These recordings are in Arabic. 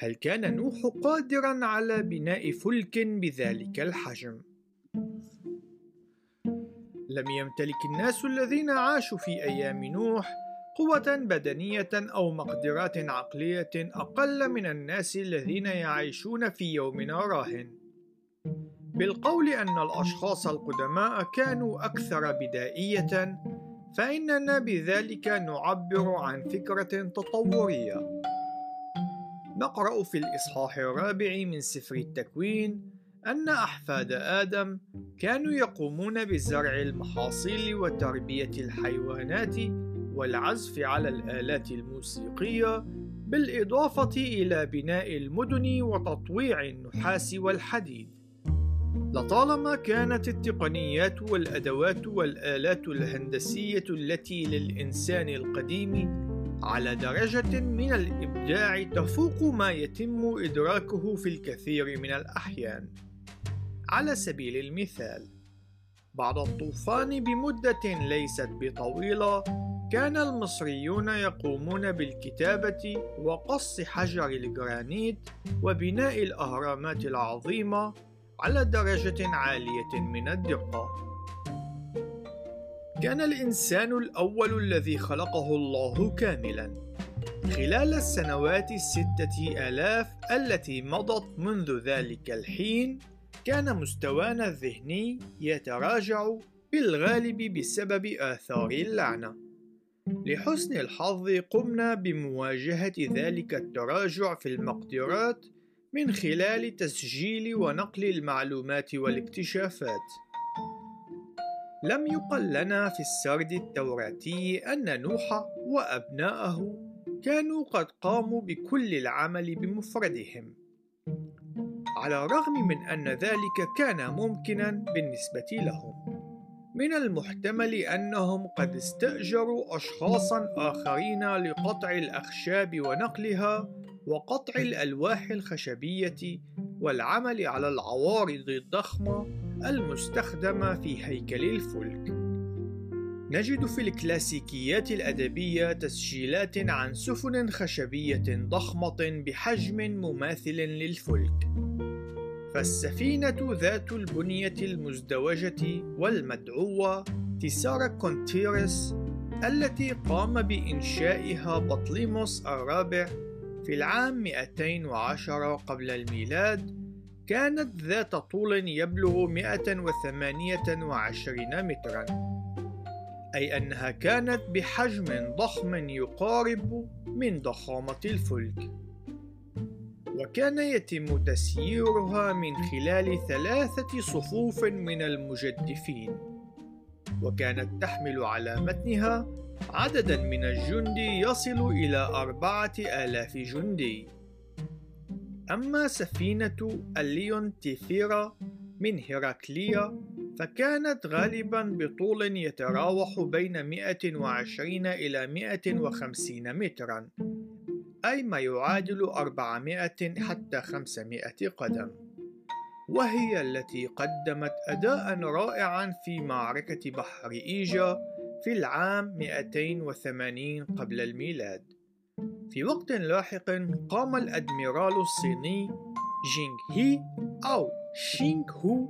هل كان نوح قادرا على بناء فلك بذلك الحجم؟ لم يمتلك الناس الذين عاشوا في أيام نوح قوة بدنية أو مقدرات عقلية أقل من الناس الذين يعيشون في يومنا راهن. بالقول أن الأشخاص القدماء كانوا أكثر بدائية فإننا بذلك نعبر عن فكرة تطورية. نقرأ في الإصحاح الرابع من سفر التكوين أن أحفاد آدم كانوا يقومون بزرع المحاصيل وتربية الحيوانات والعزف على الآلات الموسيقية بالإضافة إلى بناء المدن وتطويع النحاس والحديد. لطالما كانت التقنيات والأدوات والآلات الهندسية التي للإنسان القديم على درجة من الإبداع تفوق ما يتم إدراكه في الكثير من الأحيان على سبيل المثال بعد الطوفان بمدة ليست بطويلة كان المصريون يقومون بالكتابة وقص حجر الجرانيت وبناء الأهرامات العظيمة على درجة عالية من الدقة. كان الإنسان الأول الذي خلقه الله كاملا. خلال السنوات الستة آلاف التي مضت منذ ذلك الحين، كان مستوانا الذهني يتراجع بالغالب بسبب آثار اللعنة. لحسن الحظ قمنا بمواجهة ذلك التراجع في المقدرات من خلال تسجيل ونقل المعلومات والاكتشافات لم يقل لنا في السرد التوراتي أن نوح وأبناءه كانوا قد قاموا بكل العمل بمفردهم. على الرغم من أن ذلك كان ممكنا بالنسبة لهم من المحتمل أنهم قد استأجروا أشخاصا آخرين لقطع الأخشاب ونقلها وقطع الألواح الخشبية والعمل على العوارض الضخمة المستخدمة في هيكل الفلك. نجد في الكلاسيكيات الأدبية تسجيلات عن سفن خشبية ضخمة بحجم مماثل للفلك. فالسفينة ذات البنية المزدوجة والمدعوة تيسارا كونتيرس التي قام بإنشائها بطليموس الرابع في العام 210 قبل الميلاد كانت ذات طول يبلغ 128 مترا. أي أنها كانت بحجم ضخم يقارب من ضخامة الفلك. وكان يتم تسييرها من خلال ثلاثة صفوف من المجدفين. وكانت تحمل على متنها عددا من الجندي يصل إلى أربعة آلاف جندي. أما سفينة الليون تيفيرا من هيراكليا فكانت غالبا بطول يتراوح بين 120 إلى 150 مترا أي ما يعادل 400 حتى 500 قدم. وهي التي قدمت أداء رائعا في معركة بحر إيجا في العام 280 قبل الميلاد. في وقت لاحق قام الأدميرال الصيني جينغ هي أو شينغ هو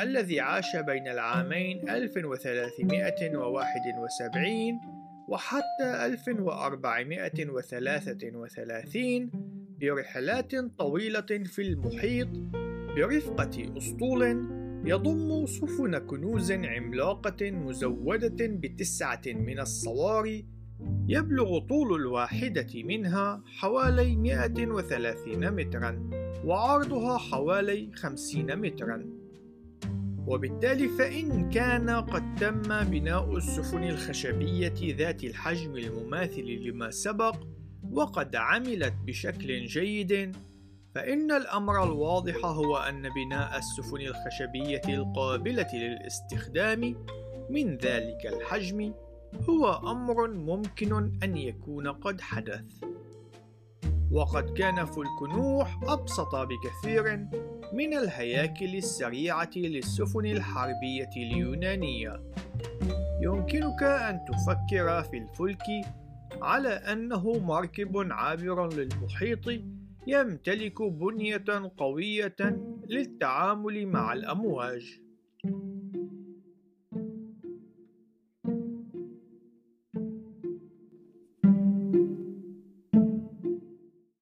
الذي عاش بين العامين 1371 وحتى 1433 برحلات طويلة في المحيط برفقة أسطول يضم سفن كنوز عملاقة مزودة بتسعة من الصواري يبلغ طول الواحدة منها حوالي 130 مترا وعرضها حوالي 50 مترا. وبالتالي فإن كان قد تم بناء السفن الخشبية ذات الحجم المماثل لما سبق وقد عملت بشكل جيد فإن الأمر الواضح هو أن بناء السفن الخشبية القابلة للاستخدام من ذلك الحجم هو أمر ممكن أن يكون قد حدث. وقد كان فلك نوح أبسط بكثير من الهياكل السريعة للسفن الحربية اليونانية. يمكنك أن تفكر في الفلك على أنه مركب عابر للمحيط يمتلك بنية قوية للتعامل مع الأمواج